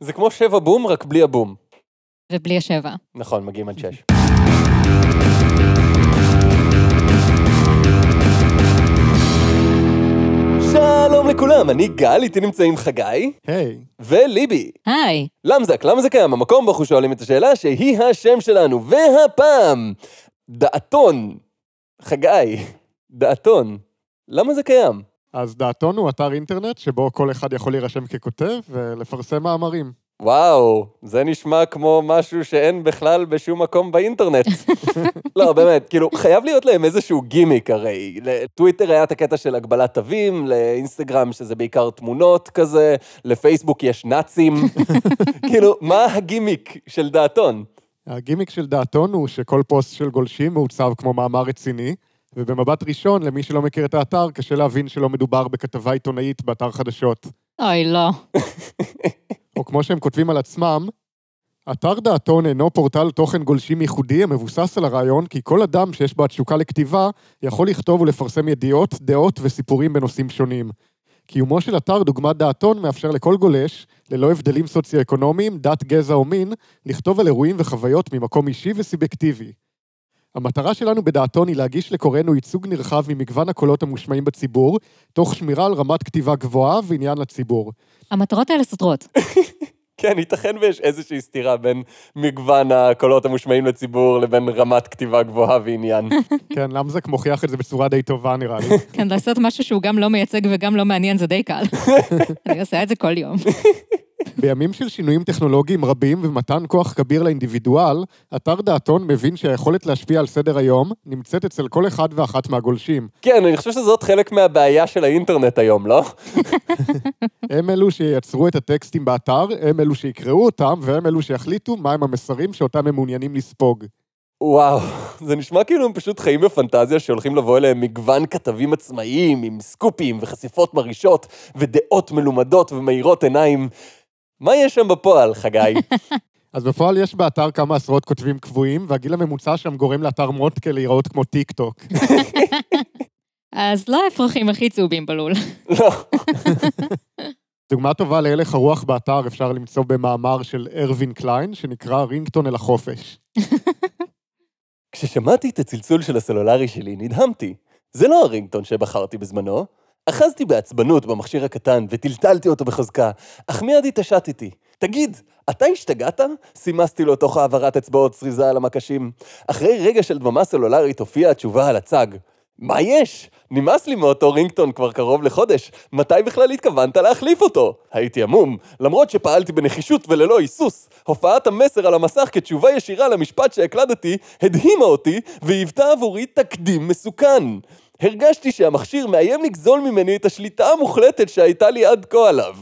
זה כמו שבע בום, רק בלי הבום. ובלי השבע. נכון, מגיעים עד שש. שלום לכולם, אני גל, איתי נמצאים חגי היי, וליבי. היי, למזק, למה זה קיים? המקום בו אנחנו שואלים את השאלה שהיא השם שלנו, והפעם, דעתון. חגי, דעתון. למה זה קיים? אז דעתון הוא אתר אינטרנט שבו כל אחד יכול להירשם ככותב ולפרסם מאמרים. וואו, זה נשמע כמו משהו שאין בכלל בשום מקום באינטרנט. לא, באמת, כאילו, חייב להיות להם איזשהו גימיק הרי. לטוויטר היה את הקטע של הגבלת תווים, לאינסטגרם שזה בעיקר תמונות כזה, לפייסבוק יש נאצים. כאילו, מה הגימיק של דעתון? הגימיק של דעתון הוא שכל פוסט של גולשים מעוצב כמו מאמר רציני, ובמבט ראשון, למי שלא מכיר את האתר, קשה להבין שלא מדובר בכתבה עיתונאית באתר חדשות. אוי, לא. או כמו שהם כותבים על עצמם, אתר דעתון אינו פורטל תוכן גולשים ייחודי המבוסס על הרעיון כי כל אדם שיש בו התשוקה לכתיבה יכול לכתוב ולפרסם ידיעות, דעות וסיפורים בנושאים שונים. קיומו של אתר דוגמת דעתון מאפשר לכל גולש, ללא הבדלים סוציו-אקונומיים, דת, גזע או מין, לכתוב על אירועים וחוויות ממקום אישי וסובייקטיבי. המטרה שלנו בדעתון היא להגיש לקוראינו ייצוג נרחב ממגוון הקולות המושמעים בציבור, תוך שמירה על רמת כתיבה גבוהה ועניין לציבור. המטרות האלה סותרות. כן, ייתכן ויש איזושהי סתירה בין מגוון הקולות המושמעים לציבור לבין רמת כתיבה גבוהה ועניין. כן, למזק מוכיח את זה בצורה די טובה נראה לי. כן, לעשות משהו שהוא גם לא מייצג וגם לא מעניין זה די קל. אני עושה את זה כל יום. בימים של שינויים טכנולוגיים רבים ומתן כוח כביר לאינדיבידואל, אתר דעתון מבין שהיכולת להשפיע על סדר היום נמצאת אצל כל אחד ואחת מהגולשים. כן, אני חושב שזאת חלק מהבעיה של האינטרנט היום, לא? הם אלו שייצרו את הטקסטים באתר, הם אלו שיקראו אותם, והם אלו שיחליטו מהם המסרים שאותם הם מעוניינים לספוג. וואו, זה נשמע כאילו הם פשוט חיים בפנטזיה שהולכים לבוא אליהם מגוון כתבים עצמאיים עם סקופים וחשיפות מרעישות ודעות מלומדות ומאירות עיניים. מה יש שם בפועל, חגי? אז בפועל יש באתר כמה עשרות כותבים קבועים, והגיל הממוצע שם גורם לאתר מוטקה להיראות כמו טיק טוק. אז לא האפרוחים הכי צהובים בלול. לא. דוגמה טובה להלך הרוח באתר אפשר למצוא במאמר של ארווין קליין, שנקרא רינגטון אל החופש. כששמעתי את הצלצול של הסלולרי שלי, נדהמתי. זה לא הרינגטון שבחרתי בזמנו. אחזתי בעצבנות במכשיר הקטן וטלטלתי אותו בחזקה, אך מיד התעשתתי. תגיד, אתה השתגעת? סימסתי לו תוך העברת אצבעות זריזה על המקשים. אחרי רגע של דממה סלולרית הופיעה התשובה על הצג. מה יש? נמאס לי מאותו רינגטון כבר קרוב לחודש, מתי בכלל התכוונת להחליף אותו? הייתי עמום, למרות שפעלתי בנחישות וללא היסוס. הופעת המסר על המסך כתשובה ישירה למשפט שהקלדתי, הדהימה אותי והיוותה עבורי תקדים מסוכן. הרגשתי שהמכשיר מאיים לגזול ממני את השליטה המוחלטת שהייתה לי עד כה עליו.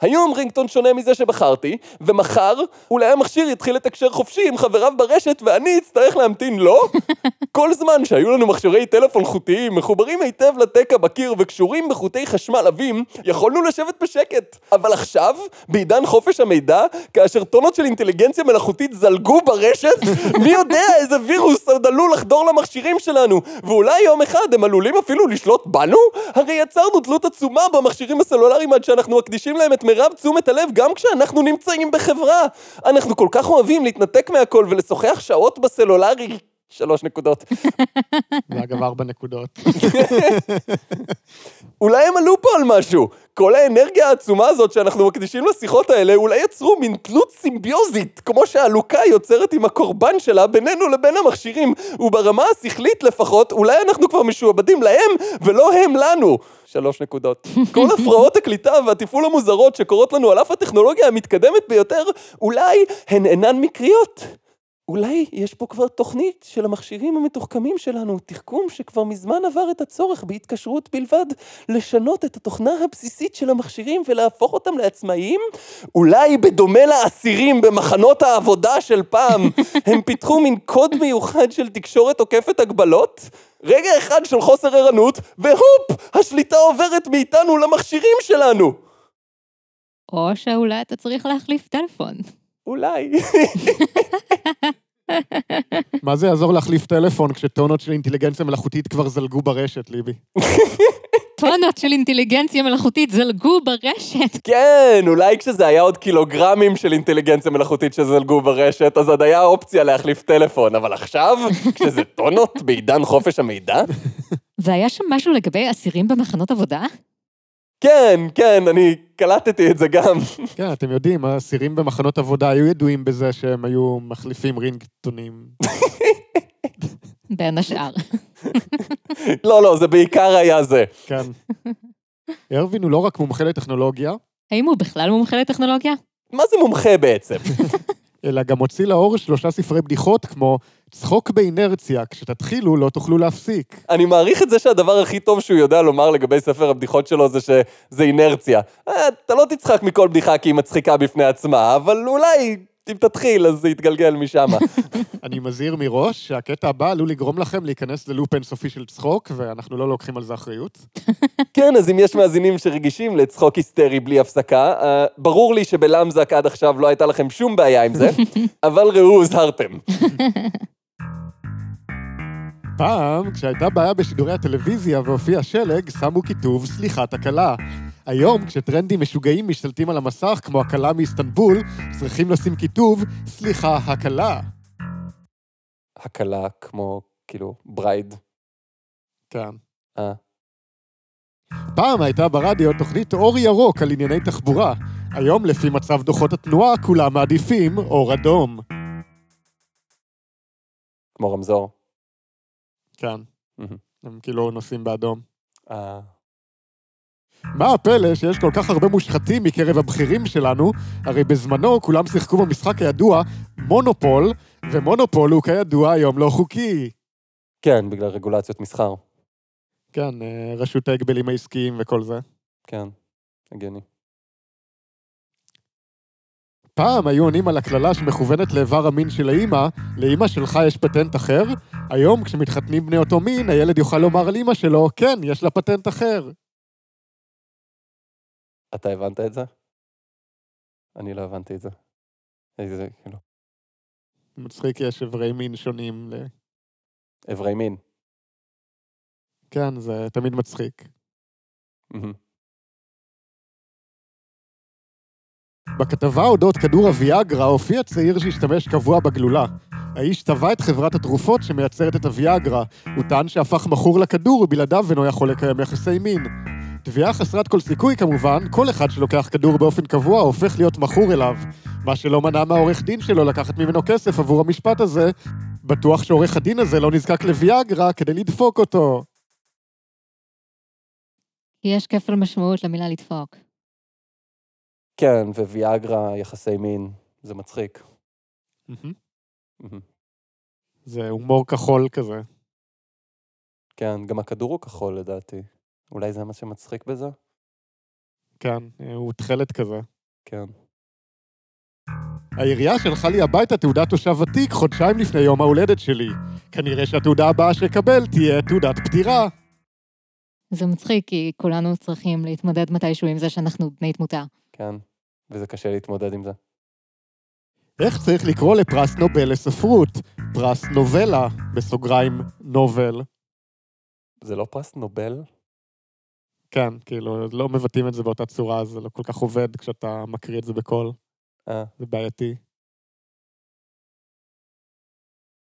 היום רינגטון שונה מזה שבחרתי, ומחר אולי המכשיר יתחיל לתקשר חופשי עם חבריו ברשת ואני אצטרך להמתין לו? כל זמן שהיו לנו מכשירי טלפון חוטיים מחוברים היטב לתקע בקיר וקשורים בחוטי חשמל עבים, יכולנו לשבת בשקט. אבל עכשיו, בעידן חופש המידע, כאשר טונות של אינטליגנציה מלאכותית זלגו ברשת, מי יודע איזה וירוס עוד עלול לחדור למכשירים שלנו, ואולי יום אחד הם עלולים אפילו לשלוט בנו? הרי יצרנו תלות עצומה במכשירים הסלולריים עד שאנחנו מקדישים להם את מירב תשומת הלב גם כשאנחנו נמצאים בחברה. אנחנו כל כך אוהבים להתנתק מהכל ולשוחח שעות בסלולרי. שלוש נקודות. זה אגב ארבע נקודות. אולי הם עלו פה על משהו. כל האנרגיה העצומה הזאת שאנחנו מקדישים לשיחות האלה, אולי יצרו מין תלות סימביוזית, כמו שהעלוקה יוצרת עם הקורבן שלה בינינו לבין המכשירים, וברמה השכלית לפחות, אולי אנחנו כבר משועבדים להם, ולא הם לנו. שלוש נקודות. כל הפרעות הקליטה והתפעול המוזרות שקורות לנו על אף הטכנולוגיה המתקדמת ביותר, אולי הן אינן מקריות. אולי יש פה כבר תוכנית של המכשירים המתוחכמים שלנו, תחכום שכבר מזמן עבר את הצורך בהתקשרות בלבד, לשנות את התוכנה הבסיסית של המכשירים ולהפוך אותם לעצמאיים? אולי בדומה לאסירים במחנות העבודה של פעם, הם פיתחו מין קוד מיוחד של תקשורת עוקפת הגבלות? רגע אחד של חוסר ערנות, והופ! השליטה עוברת מאיתנו למכשירים שלנו! או שאולי אתה צריך להחליף טלפון. אולי. מה זה יעזור להחליף טלפון כשטונות של אינטליגנציה מלאכותית כבר זלגו ברשת, ליבי? טונות של אינטליגנציה מלאכותית זלגו ברשת. כן, אולי כשזה היה עוד קילוגרמים של אינטליגנציה מלאכותית שזלגו ברשת, אז עוד היה אופציה להחליף טלפון, אבל עכשיו, כשזה טונות בעידן חופש המידע? והיה שם משהו לגבי אסירים במחנות עבודה? כן, כן, אני קלטתי את זה גם. כן, אתם יודעים, האסירים במחנות עבודה היו ידועים בזה שהם היו מחליפים רינגטונים. בין השאר. לא, לא, זה בעיקר היה זה. כן. ארווין הוא לא רק מומחה לטכנולוגיה, האם הוא בכלל מומחה לטכנולוגיה? מה זה מומחה בעצם? אלא גם הוציא לאור שלושה ספרי בדיחות כמו צחוק באינרציה, כשתתחילו לא תוכלו להפסיק. אני מעריך את זה שהדבר הכי טוב שהוא יודע לומר לגבי ספר הבדיחות שלו זה שזה אינרציה. אה, אתה לא תצחק מכל בדיחה כי היא מצחיקה בפני עצמה, אבל אולי אם תתחיל אז זה יתגלגל משם. אני מזהיר מראש שהקטע הבא עלול לגרום לכם להיכנס ללופ אינסופי של צחוק, ואנחנו לא לוקחים על זה אחריות. כן, אז אם יש מאזינים שרגישים לצחוק היסטרי בלי הפסקה, אה, ברור לי שבלמזק עד עכשיו לא הייתה לכם שום בעיה עם זה, אבל ראו, הוזהרתם. פעם, כשהייתה בעיה בשידורי הטלוויזיה והופיע שלג, שמו כיתוב סליחה תקלה. היום, כשטרנדים משוגעים משתלטים על המסך, כמו הכלה מאיסטנבול, צריכים לשים כיתוב סליחה הכלה. הכלה כמו, כאילו, bride. כן. אה. פעם הייתה ברדיו תוכנית אור ירוק על ענייני תחבורה. היום, לפי מצב דוחות התנועה, כולם מעדיפים אור אדום. כמו רמזור. מהמם. הם כאילו נוסעים באדום. אה. מה הפלא שיש כל כך הרבה מושחתים מקרב הבכירים שלנו? הרי בזמנו כולם שיחקו במשחק הידוע מונופול, ומונופול הוא כידוע היום לא חוקי. כן, בגלל רגולציות מסחר. כן, אה, רשות ההגבלים העסקיים וכל זה. כן, הגיוני. פעם היו עונים על הקללה שמכוונת לאיבר המין של האימא, לאימא שלך יש פטנט אחר? היום, כשמתחתנים בני אותו מין, הילד יוכל לומר על אימא שלו, כן, יש לה פטנט אחר. אתה הבנת את זה? אני לא הבנתי את זה. איזה, כאילו, מצחיק, יש איברי מין שונים ל... איברי מין. כן, זה תמיד מצחיק. מהמם. בכתבה אודות כדור הוויאגרה הופיע צעיר שהשתמש קבוע בגלולה. האיש תבע את חברת התרופות שמייצרת את הוויאגרה. הוא טען שהפך מכור לכדור ובלעדיו אינו יכול לקיים יחסי מין. תביעה חסרת כל סיכוי כמובן, כל אחד שלוקח כדור באופן קבוע הופך להיות מכור אליו. מה שלא מנע מהעורך דין שלו לקחת ממנו כסף עבור המשפט הזה. בטוח שעורך הדין הזה לא נזקק לוויאגרה כדי לדפוק אותו. יש כפל משמעות למילה לדפוק. כן, וויאגרה, יחסי מין, זה מצחיק. זה הומור כחול כזה. כן, גם הכדור הוא כחול לדעתי. אולי זה מה שמצחיק בזה? כן, הוא תכלת כזה. כן. העירייה שלחה לי הביתה תעודת תושב ותיק חודשיים לפני יום ההולדת שלי. כנראה שהתעודה הבאה שאקבל תהיה תעודת פטירה. זה מצחיק, כי כולנו צריכים להתמודד מתישהו עם זה שאנחנו בני תמותה. כן, וזה קשה להתמודד עם זה. איך צריך לקרוא לפרס נובל לספרות? פרס נובלה, בסוגריים, נובל. זה לא פרס נובל? כן, כאילו, לא מבטאים את זה באותה צורה, זה לא כל כך עובד כשאתה מקריא את זה בקול. אה. זה בעייתי.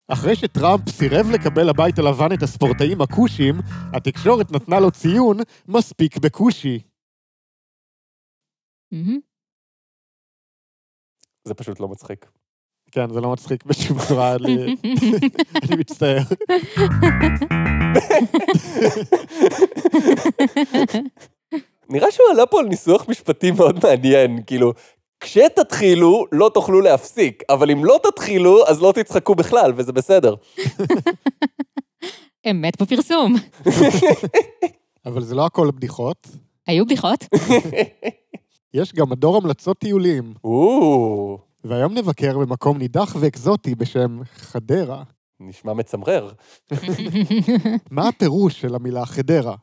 אחרי שטראמפ סירב לקבל לבית הלבן את הספורטאים הכושים, התקשורת נתנה לו ציון מספיק בכושי. זה פשוט לא מצחיק. כן, זה לא מצחיק בשום צורה, אני אני מצטער. נראה שהוא עלה פה על ניסוח משפטי מאוד מעניין, כאילו, כשתתחילו, לא תוכלו להפסיק, אבל אם לא תתחילו, אז לא תצחקו בכלל, וזה בסדר. אמת בפרסום. אבל זה לא הכל בדיחות. היו בדיחות? יש גם מדור המלצות טיולים, או, והיום נבקר במקום נידח ואקזוטי בשם חדרה. נשמע מצמרר. מה הפירוש של המילה חדרה?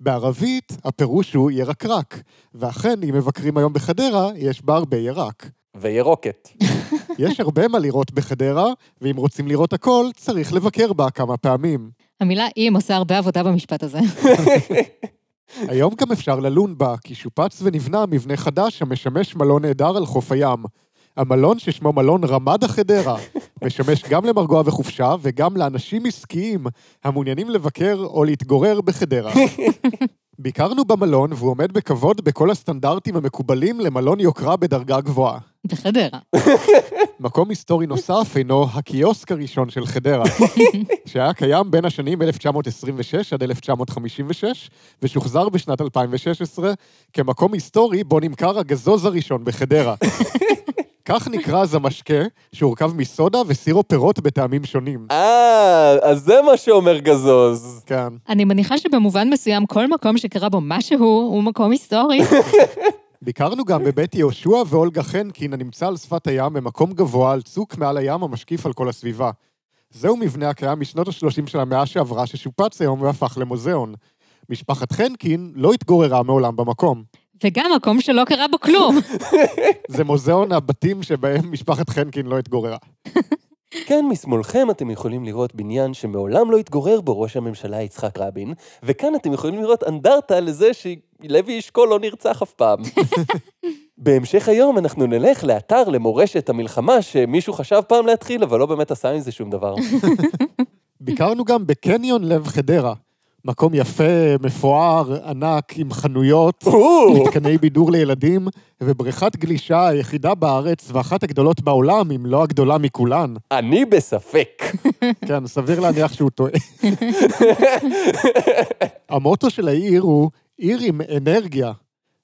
בערבית הפירוש הוא ירקרק, ואכן, אם מבקרים היום בחדרה, יש בה הרבה ירק. וירוקת. יש הרבה מה לראות בחדרה, ואם רוצים לראות הכל, צריך לבקר בה כמה פעמים. המילה אם עושה הרבה עבודה במשפט הזה. היום גם אפשר ללון בה, כי שופץ ונבנה מבנה חדש המשמש מלון נהדר על חוף הים. המלון ששמו מלון רמדה חדרה, משמש גם למרגוע וחופשה וגם לאנשים עסקיים המעוניינים לבקר או להתגורר בחדרה. ביקרנו במלון והוא עומד בכבוד בכל הסטנדרטים המקובלים למלון יוקרה בדרגה גבוהה. בחדרה. מקום היסטורי נוסף הינו הקיוסק הראשון של חדרה, שהיה קיים בין השנים 1926 עד 1956, ושוחזר בשנת 2016 כמקום היסטורי בו נמכר הגזוז הראשון בחדרה. כך נקרא אז המשקה, שהורכב מסודה וסירו פירות בטעמים שונים. אה, אז זה מה שאומר גזוז. כן. אני מניחה שבמובן מסוים כל מקום שקרה בו משהו הוא מקום היסטורי. ביקרנו גם בבית יהושע ואולגה חנקין הנמצא על שפת הים במקום גבוה על צוק מעל הים המשקיף על כל הסביבה. זהו מבנה הקיים משנות ה-30 של המאה שעברה ששופץ היום והפך למוזיאון. משפחת חנקין לא התגוררה מעולם במקום. וגם מקום שלא קרה בו כלום. זה מוזיאון הבתים שבהם משפחת חנקין לא התגוררה. כן, משמאלכם אתם יכולים לראות בניין שמעולם לא התגורר בו ראש הממשלה יצחק רבין, וכאן אתם יכולים לראות אנדרטה לזה שלוי אשכול לא נרצח אף פעם. בהמשך היום אנחנו נלך לאתר למורשת המלחמה שמישהו חשב פעם להתחיל, אבל לא באמת עשה עם זה שום דבר. ביקרנו גם בקניון לב חדרה. מקום יפה, מפואר, ענק, עם חנויות, מתקני בידור לילדים, ובריכת גלישה היחידה בארץ ואחת הגדולות בעולם, אם לא הגדולה מכולן. אני בספק. כן, סביר להניח שהוא טועה. המוטו של העיר הוא עיר עם אנרגיה.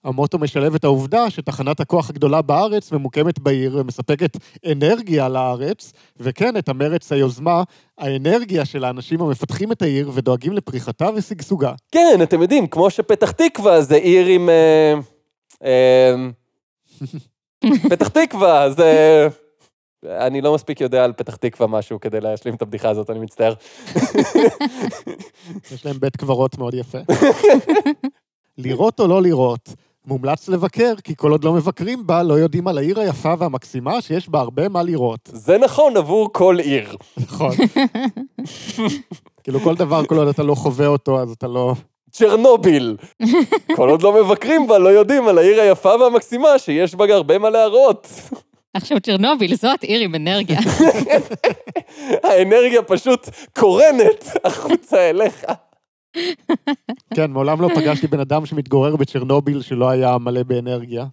המוטו משלב את העובדה שתחנת הכוח הגדולה בארץ ממוקמת בעיר ומספקת אנרגיה לארץ, וכן, את המרץ היוזמה, האנרגיה של האנשים המפתחים את העיר ודואגים לפריחתה ושגשוגה. כן, אתם יודעים, כמו שפתח תקווה זה עיר עם... אה, אה, פתח תקווה זה... אני לא מספיק יודע על פתח תקווה משהו כדי להשלים את הבדיחה הזאת, אני מצטער. יש להם בית קברות מאוד יפה. לראות או לא לראות, מומלץ לבקר, כי כל עוד לא מבקרים בה, לא יודעים על העיר היפה והמקסימה שיש בה הרבה מה לראות. זה נכון עבור כל עיר. נכון. כאילו כל דבר, כל עוד אתה לא חווה אותו, אז אתה לא... צ'רנוביל. כל עוד לא מבקרים בה, לא יודעים על העיר היפה והמקסימה שיש בה הרבה מה להראות. עכשיו צ'רנוביל, זאת עיר עם אנרגיה. האנרגיה פשוט קורנת החוצה אליך. כן, מעולם לא פגשתי בן אדם שמתגורר בצ'רנוביל שלא היה מלא באנרגיה.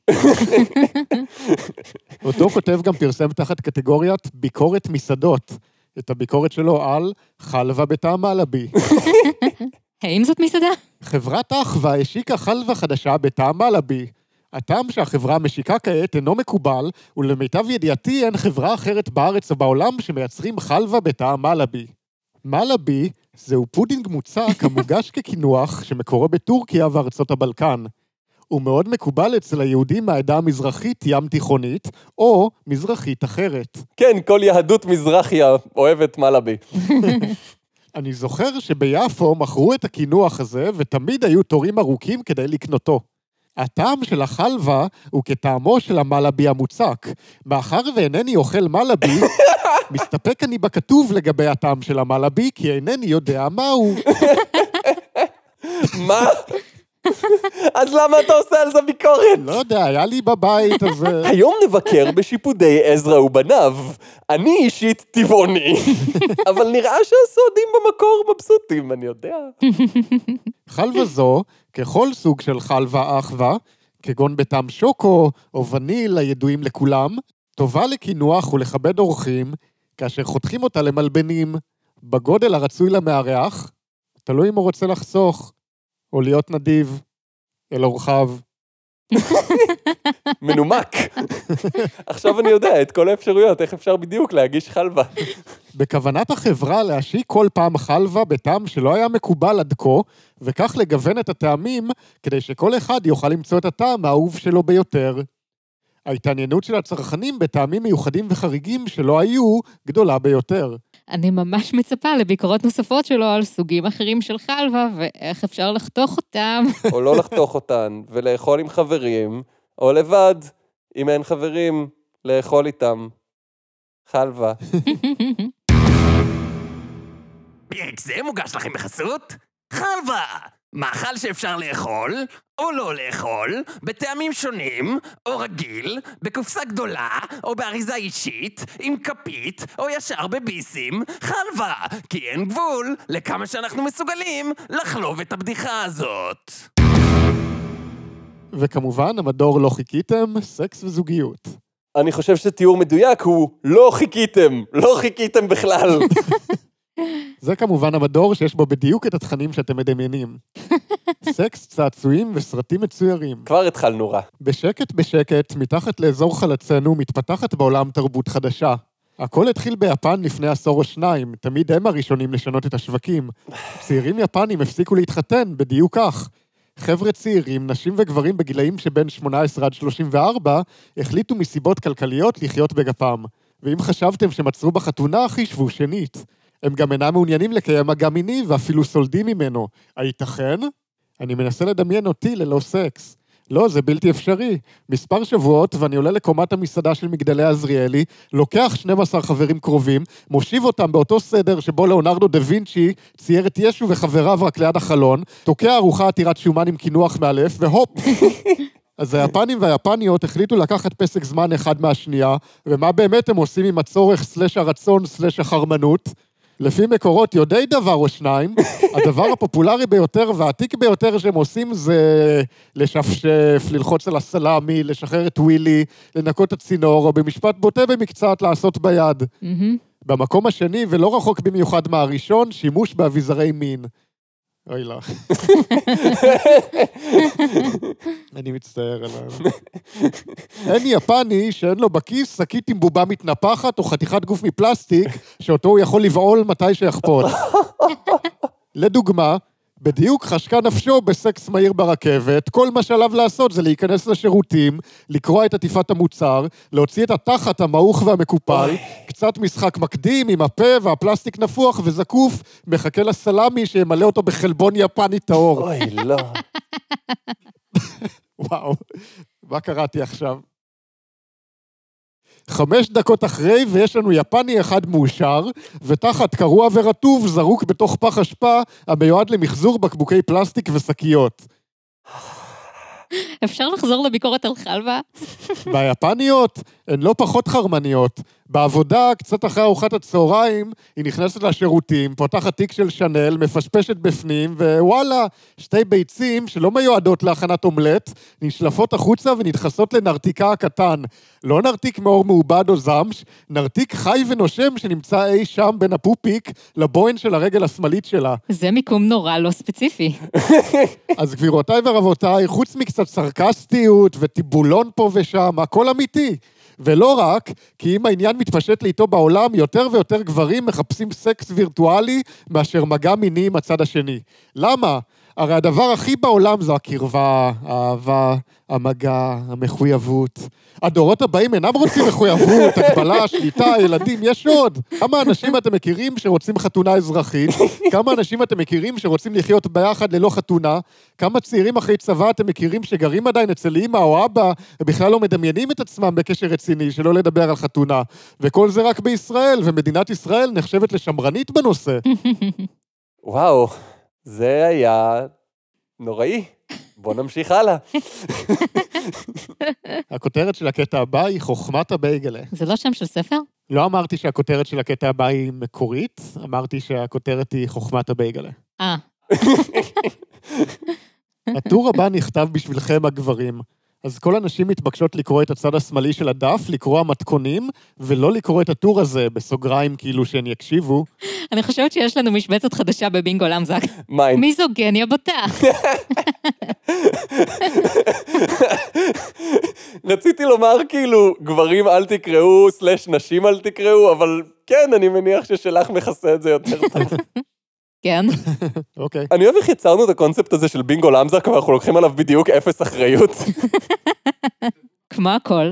אותו כותב גם פרסם תחת קטגוריית ביקורת מסעדות. את הביקורת שלו על חלבה בטעם מלבי. האם זאת מסעדה? חברת אחווה השיקה חלבה חדשה בטעם מלבי. הטעם שהחברה משיקה כעת אינו מקובל, ולמיטב ידיעתי אין חברה אחרת בארץ או בעולם שמייצרים חלבה בטעם מלבי. מלבי זהו פודינג מוצק המוגש כקינוח שמקורו בטורקיה וארצות הבלקן. הוא מאוד מקובל אצל היהודים מהעדה המזרחית ים תיכונית, או מזרחית אחרת. כן, כל יהדות מזרחיה אוהבת מלאבי. אני זוכר שביפו מכרו את הקינוח הזה, ותמיד היו תורים ארוכים כדי לקנותו. הטעם של החלבה הוא כטעמו של המלאבי המוצק. מאחר ואינני אוכל מלאבי, מסתפק אני בכתוב לגבי הטעם של המלאבי, כי אינני יודע מהו. מה? אז למה אתה עושה על זה ביקורת? לא יודע, היה לי בבית, אז... אה, היום נבקר בשיפודי עזרא ובניו. אני אישית טבעוני, אבל נראה שהסועדים במקור מבסוטים, אני יודע. חלבה זו, ככל סוג של חלבה אחווה, כגון בטעם שוקו או וניל הידועים לכולם, טובה לקינוח ולכבד אורחים, כאשר חותכים אותה למלבנים, בגודל הרצוי למארח, תלוי אם הוא רוצה לחסוך, או להיות נדיב, אל אורחיו. מנומק. עכשיו אני יודע את כל האפשרויות, איך אפשר בדיוק להגיש חלבה. בכוונת החברה להשיק כל פעם חלבה בטעם שלא היה מקובל עד כה, וכך לגוון את הטעמים, כדי שכל אחד יוכל למצוא את הטעם האהוב שלו ביותר. ההתעניינות של הצרכנים בטעמים מיוחדים וחריגים שלא היו, גדולה ביותר. אני ממש מצפה לביקורות נוספות שלו על סוגים אחרים של חלבה, ואיך אפשר לחתוך אותם. או לא לחתוך אותן, ולאכול עם חברים, או לבד, אם אין חברים, לאכול איתם. חלבה. פרק זה מוגש לכם בחסות חלבה! מאכל שאפשר לאכול, או לא לאכול, בטעמים שונים, או רגיל, בקופסה גדולה, או באריזה אישית, עם כפית, או ישר בביסים, חלבה, כי אין גבול לכמה שאנחנו מסוגלים לחלוב את הבדיחה הזאת. וכמובן, המדור לא חיכיתם, סקס וזוגיות. אני חושב שתיאור מדויק הוא לא חיכיתם, לא חיכיתם בכלל. זה כמובן המדור שיש בו בדיוק את התכנים שאתם מדמיינים. סקס, צעצועים וסרטים מצוירים. כבר התחלנו רע. בשקט בשקט, מתחת לאזור חלצינו, מתפתחת בעולם תרבות חדשה. הכל התחיל ביפן לפני עשור או שניים, תמיד הם הראשונים לשנות את השווקים. צעירים יפנים הפסיקו להתחתן, בדיוק כך. חבר'ה צעירים, נשים וגברים בגילאים שבין 18 עד 34, החליטו מסיבות כלכליות לחיות בגפם. ואם חשבתם עצרו בחתונה, חישבו שנית. הם גם אינם מעוניינים לקיים מגע מיני ואפילו סולדים ממנו. הייתכן? אני מנסה לדמיין אותי ללא סקס. לא, זה בלתי אפשרי. מספר שבועות, ואני עולה לקומת המסעדה של מגדלי עזריאלי, לוקח 12 חברים קרובים, מושיב אותם באותו סדר שבו ליאונרדו דה וינצ'י צייר את ישו וחבריו רק ליד החלון, תוקע ארוחה עתירת שומן עם קינוח מאלף, והופ! אז היפנים והיפניות החליטו לקחת פסק זמן אחד מהשנייה, ומה באמת הם עושים עם הצורך סלש הרצון סלש החרמנות? לפי מקורות יודעי דבר או שניים, הדבר הפופולרי ביותר והעתיק ביותר שהם עושים זה לשפשף, ללחוץ על הסלאמי, לשחרר את ווילי, לנקות את הצינור, או במשפט בוטה במקצת לעשות ביד. במקום השני, ולא רחוק במיוחד מהראשון, שימוש באביזרי מין. אוי לא. אני מצטער עליו. אין יפני שאין לו בכיס שקית עם בובה מתנפחת או חתיכת גוף מפלסטיק, שאותו הוא יכול לבעול מתי שיחפוץ. לדוגמה, בדיוק חשקה נפשו בסקס מהיר ברכבת, כל מה שעליו לעשות זה להיכנס לשירותים, לקרוע את עטיפת המוצר, להוציא את התחת המעוך והמקופל, קצת משחק מקדים עם הפה והפלסטיק נפוח וזקוף, מחכה לסלמי שימלא אותו בחלבון יפני טהור. אוי, לא. וואו, מה קראתי עכשיו? חמש דקות אחרי, ויש לנו יפני אחד מאושר, ותחת קרוע ורטוב זרוק בתוך פח אשפה המיועד למחזור בקבוקי פלסטיק ושקיות. אפשר לחזור לביקורת על חלבה? והיפניות הן לא פחות חרמניות. בעבודה, קצת אחרי ארוחת הצהריים, היא נכנסת לשירותים, פותחת תיק של שאנל, מפשפשת בפנים, ווואלה, שתי ביצים שלא מיועדות להכנת אומלט, נשלפות החוצה ונדחסות לנרתיקה הקטן. לא נרתיק מאור מעובד או זמש, נרתיק חי ונושם שנמצא אי שם בין הפופיק לבוין של הרגל השמאלית שלה. זה מיקום נורא לא ספציפי. אז גבירותיי ורבותיי, חוץ מקצת סרקסטיות וטיבולון פה ושם, הכל אמיתי. ולא רק, כי אם העניין מתפשט לאיתו בעולם, יותר ויותר גברים מחפשים סקס וירטואלי מאשר מגע מיני עם הצד השני. למה? הרי הדבר הכי בעולם זה הקרבה, האהבה, המגע, המחויבות. הדורות הבאים אינם רוצים מחויבות, הגבלה, שליטה, ילדים, יש עוד. כמה אנשים אתם מכירים שרוצים חתונה אזרחית? כמה אנשים אתם מכירים שרוצים לחיות ביחד ללא חתונה? כמה צעירים אחרי צבא אתם מכירים שגרים עדיין אצל אמא או אבא, ובכלל לא מדמיינים את עצמם בקשר רציני, שלא לדבר על חתונה? וכל זה רק בישראל, ומדינת ישראל נחשבת לשמרנית בנושא. וואו, זה היה נוראי. בוא נמשיך הלאה. הכותרת של הקטע הבא היא חוכמת הבייגלה. זה לא שם של ספר? לא אמרתי שהכותרת של הקטע הבא היא מקורית, אמרתי שהכותרת היא חוכמת הבייגלה. אה, הטור הבא נכתב בשבילכם, הגברים. אז כל הנשים מתבקשות לקרוא את הצד השמאלי של הדף, לקרוא המתכונים, ולא לקרוא את הטור הזה, בסוגריים כאילו שהן יקשיבו. אני חושבת שיש לנו משבצת חדשה בבינגו למזק. מיינד. מיזוגניה בוטה. רציתי לומר כאילו, גברים אל תקראו, סלש נשים אל תקראו, אבל כן, אני מניח ששלך מכסה את זה יותר טוב. כן. אוקיי. אני אוהב איך יצרנו את הקונספט הזה של בינגו למזק, ואנחנו לוקחים עליו בדיוק אפס אחריות. כמו הכל.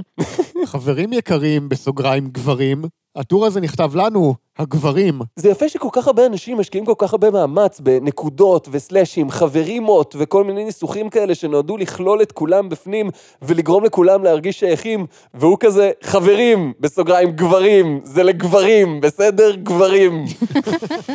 חברים יקרים, בסוגריים גברים, הטור הזה נכתב לנו, הגברים. זה יפה שכל כך הרבה אנשים משקיעים כל כך הרבה מאמץ בנקודות וסלאשים, חברימות וכל מיני ניסוחים כאלה שנועדו לכלול את כולם בפנים ולגרום לכולם להרגיש שייכים, והוא כזה, חברים, בסוגריים, גברים, זה לגברים, בסדר? גברים.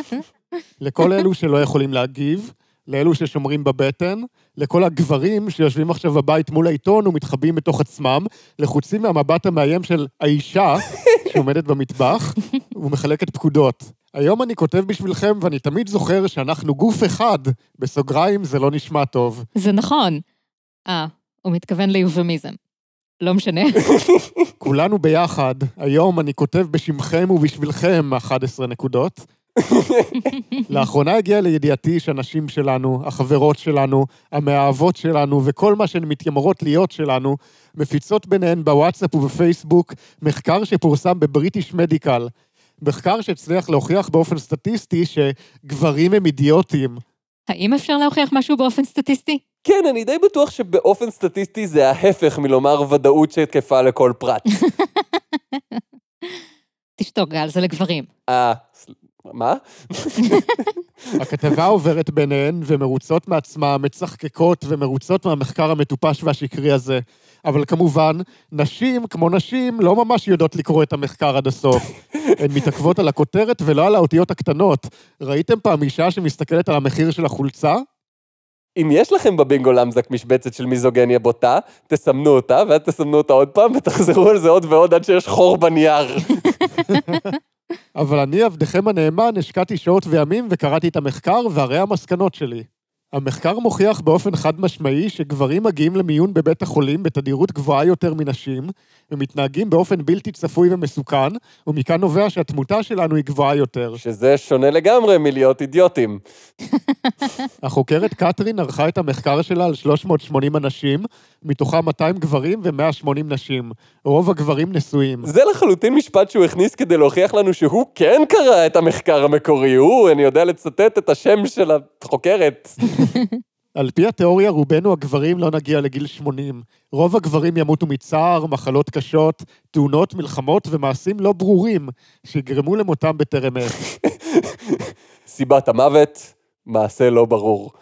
לכל אלו שלא יכולים להגיב, לאלו ששומרים בבטן, לכל הגברים שיושבים עכשיו בבית מול העיתון ומתחבאים בתוך עצמם, לחוצים מהמבט המאיים של האישה שעומדת במטבח ומחלקת פקודות. היום אני כותב בשבילכם, ואני תמיד זוכר שאנחנו גוף אחד, בסוגריים זה לא נשמע טוב. זה נכון. אה, הוא מתכוון ליובמיזם. לא משנה. כולנו ביחד, היום אני כותב בשמכם ובשבילכם 11 נקודות. לאחרונה הגיע לידיעתי שהנשים שלנו, החברות שלנו, המאהבות שלנו וכל מה שהן מתיימרות להיות שלנו, מפיצות ביניהן בוואטסאפ ובפייסבוק מחקר שפורסם בבריטיש מדיקל. מחקר שהצליח להוכיח באופן סטטיסטי שגברים הם אידיוטים. האם אפשר להוכיח משהו באופן סטטיסטי? כן, אני די בטוח שבאופן סטטיסטי זה ההפך מלומר ודאות שתקפה לכל פרט. תשתוק, גל, זה לגברים. אה, מה? הכתבה עוברת ביניהן ומרוצות מעצמה, מצחקקות ומרוצות מהמחקר המטופש והשקרי הזה. אבל כמובן, נשים, כמו נשים, לא ממש יודעות לקרוא את המחקר עד הסוף. הן מתעכבות על הכותרת ולא על האותיות הקטנות. ראיתם פעם אישה שמסתכלת על המחיר של החולצה? אם יש לכם בבינגו למזק משבצת של מיזוגניה בוטה, תסמנו אותה, ואז תסמנו אותה עוד פעם, ותחזרו על זה עוד ועוד עד שיש חור בנייר. אבל אני, עבדכם הנאמן, השקעתי שעות וימים וקראתי את המחקר, והרי המסקנות שלי. המחקר מוכיח באופן חד משמעי שגברים מגיעים למיון בבית החולים בתדירות גבוהה יותר מנשים, ומתנהגים באופן בלתי צפוי ומסוכן, ומכאן נובע שהתמותה שלנו היא גבוהה יותר. שזה שונה לגמרי מלהיות אידיוטים. החוקרת קתרין ערכה את המחקר שלה על 380 אנשים, מתוכם 200 גברים ו-180 נשים. רוב הגברים נשואים. זה לחלוטין משפט שהוא הכניס כדי להוכיח לנו שהוא כן קרא את המחקר המקורי. הוא, אני יודע לצטט את השם של החוקרת. על פי התיאוריה, רובנו הגברים לא נגיע לגיל 80. רוב הגברים ימותו מצער, מחלות קשות, תאונות, מלחמות ומעשים לא ברורים שיגרמו למותם בטרם עת. סיבת המוות, מעשה לא ברור.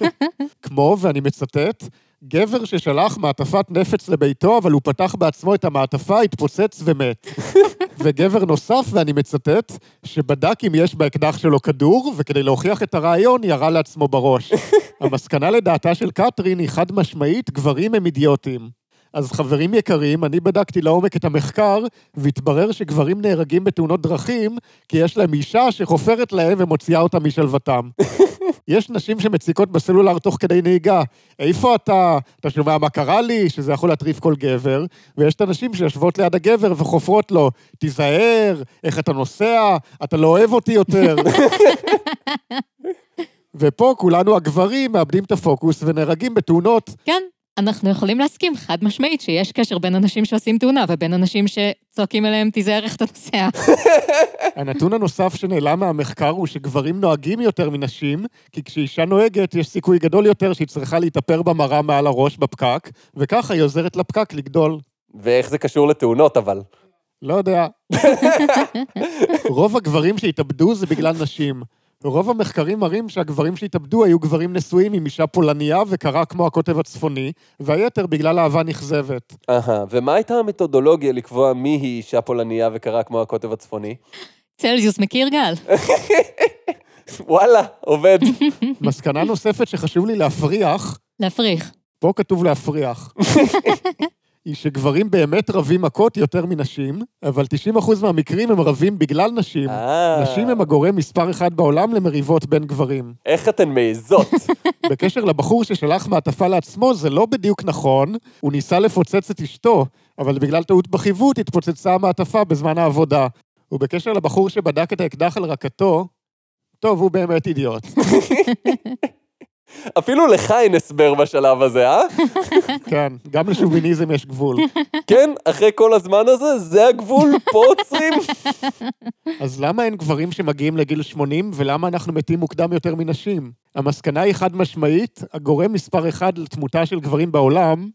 כמו, ואני מצטט, גבר ששלח מעטפת נפץ לביתו, אבל הוא פתח בעצמו את המעטפה, התפוצץ ומת. וגבר נוסף, ואני מצטט, שבדק אם יש באקדח שלו כדור, וכדי להוכיח את הרעיון, ירה לעצמו בראש. המסקנה לדעתה של קתרין היא חד משמעית, גברים הם אידיוטים. אז חברים יקרים, אני בדקתי לעומק את המחקר, והתברר שגברים נהרגים בתאונות דרכים, כי יש להם אישה שחופרת להם ומוציאה אותם משלוותם. יש נשים שמציקות בסלולר תוך כדי נהיגה. איפה אתה? אתה שומע מה קרה לי? שזה יכול להטריף כל גבר. ויש את הנשים שיושבות ליד הגבר וחופרות לו, תיזהר, איך אתה נוסע, אתה לא אוהב אותי יותר. ופה כולנו הגברים מאבדים את הפוקוס ונהרגים בתאונות. כן, אנחנו יכולים להסכים חד משמעית שיש קשר בין אנשים שעושים תאונה ובין אנשים שצועקים אליהם, תיזהר איך אתה נוסע. הנתון הנוסף שנעלם מהמחקר הוא שגברים נוהגים יותר מנשים, כי כשאישה נוהגת יש סיכוי גדול יותר שהיא צריכה להתאפר במראה מעל הראש בפקק, וככה היא עוזרת לפקק לגדול. ואיך זה קשור לתאונות, אבל. לא יודע. רוב הגברים שהתאבדו זה בגלל נשים. רוב המחקרים מראים שהגברים שהתאבדו היו גברים נשואים עם אישה פולניה וקרה כמו הקוטב הצפוני, והיתר בגלל אהבה נכזבת. אהה, ומה הייתה המתודולוגיה לקבוע מי היא אישה פולניה וקרא כמו הקוטב הצפוני? צלזיוס מכיר גל? וואלה, עובד. מסקנה נוספת שחשוב לי להפריח, להפריך. פה כתוב להפריח, היא שגברים באמת רבים מכות יותר מנשים, אבל 90% מהמקרים הם רבים בגלל נשים. אה, נשים הם הגורם מספר אחד בעולם למריבות בין גברים. איך אתן מעיזות? בקשר לבחור ששלח מעטפה לעצמו, זה לא בדיוק נכון, הוא ניסה לפוצץ את אשתו, אבל בגלל טעות בחיווט התפוצצה המעטפה בזמן העבודה. ובקשר לבחור שבדק את האקדח על רקתו, טוב, הוא באמת אידיוט. אפילו לך אין הסבר בשלב הזה, אה? כן, גם לשוביניזם יש גבול. כן, אחרי כל הזמן הזה, זה הגבול, פה עוצרים. אז למה אין גברים שמגיעים לגיל 80, ולמה אנחנו מתים מוקדם יותר מנשים? המסקנה היא חד משמעית, הגורם מספר אחד לתמותה של גברים בעולם,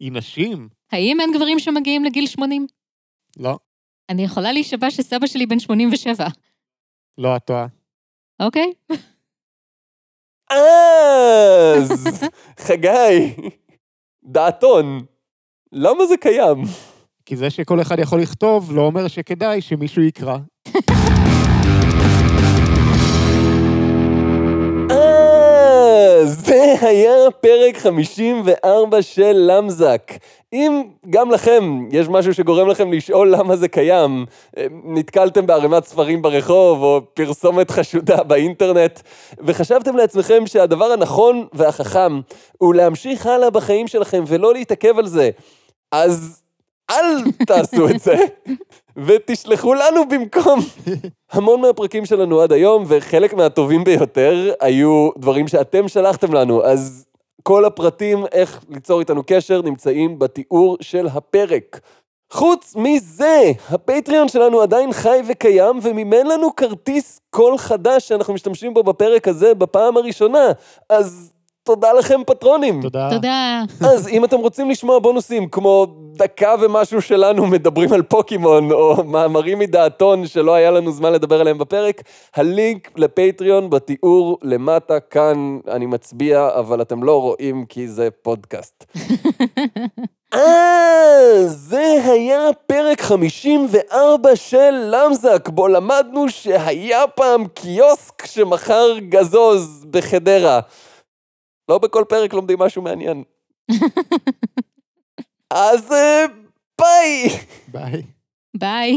היא נשים. האם אין גברים שמגיעים לגיל 80? לא, אני יכולה להישבע שסבא שלי בן 87, לא את טועה. אוקיי? אז, חגי, דעתון, למה זה קיים? כי זה שכל אחד יכול לכתוב, לא אומר שכדאי שמישהו יקרא. היה פרק 54 של למזק. אם גם לכם יש משהו שגורם לכם לשאול למה זה קיים, אה, נתקלתם בערימת ספרים ברחוב או פרסומת חשודה באינטרנט, וחשבתם לעצמכם שהדבר הנכון והחכם הוא להמשיך הלאה בחיים שלכם ולא להתעכב על זה, אז אל תעשו את זה, ותשלחו לנו במקום. המון מהפרקים שלנו עד היום, וחלק מהטובים ביותר, היו דברים שאתם שלחתם לנו, אז כל הפרטים איך ליצור איתנו קשר נמצאים בתיאור של הפרק. חוץ מזה, הפטריון שלנו עדיין חי וקיים, ומימן לנו כרטיס קול חדש שאנחנו משתמשים בו בפרק הזה בפעם הראשונה. אז תודה לכם, פטרונים. תודה. תודה. אז אם אתם רוצים לשמוע בונוסים כמו דקה ומשהו שלנו מדברים על פוקימון, או מאמרים מדעתון שלא היה לנו זמן לדבר עליהם בפרק, הלינק לפטריון בתיאור למטה, כאן אני מצביע, אבל אתם לא רואים כי זה פודקאסט. אה, זה היה פרק 54 של למזק, בו למדנו שהיה פעם קיוסק שמכר גזוז בחדרה. לא בכל פרק לומדים משהו מעניין. אז אה, ביי! ביי. ביי.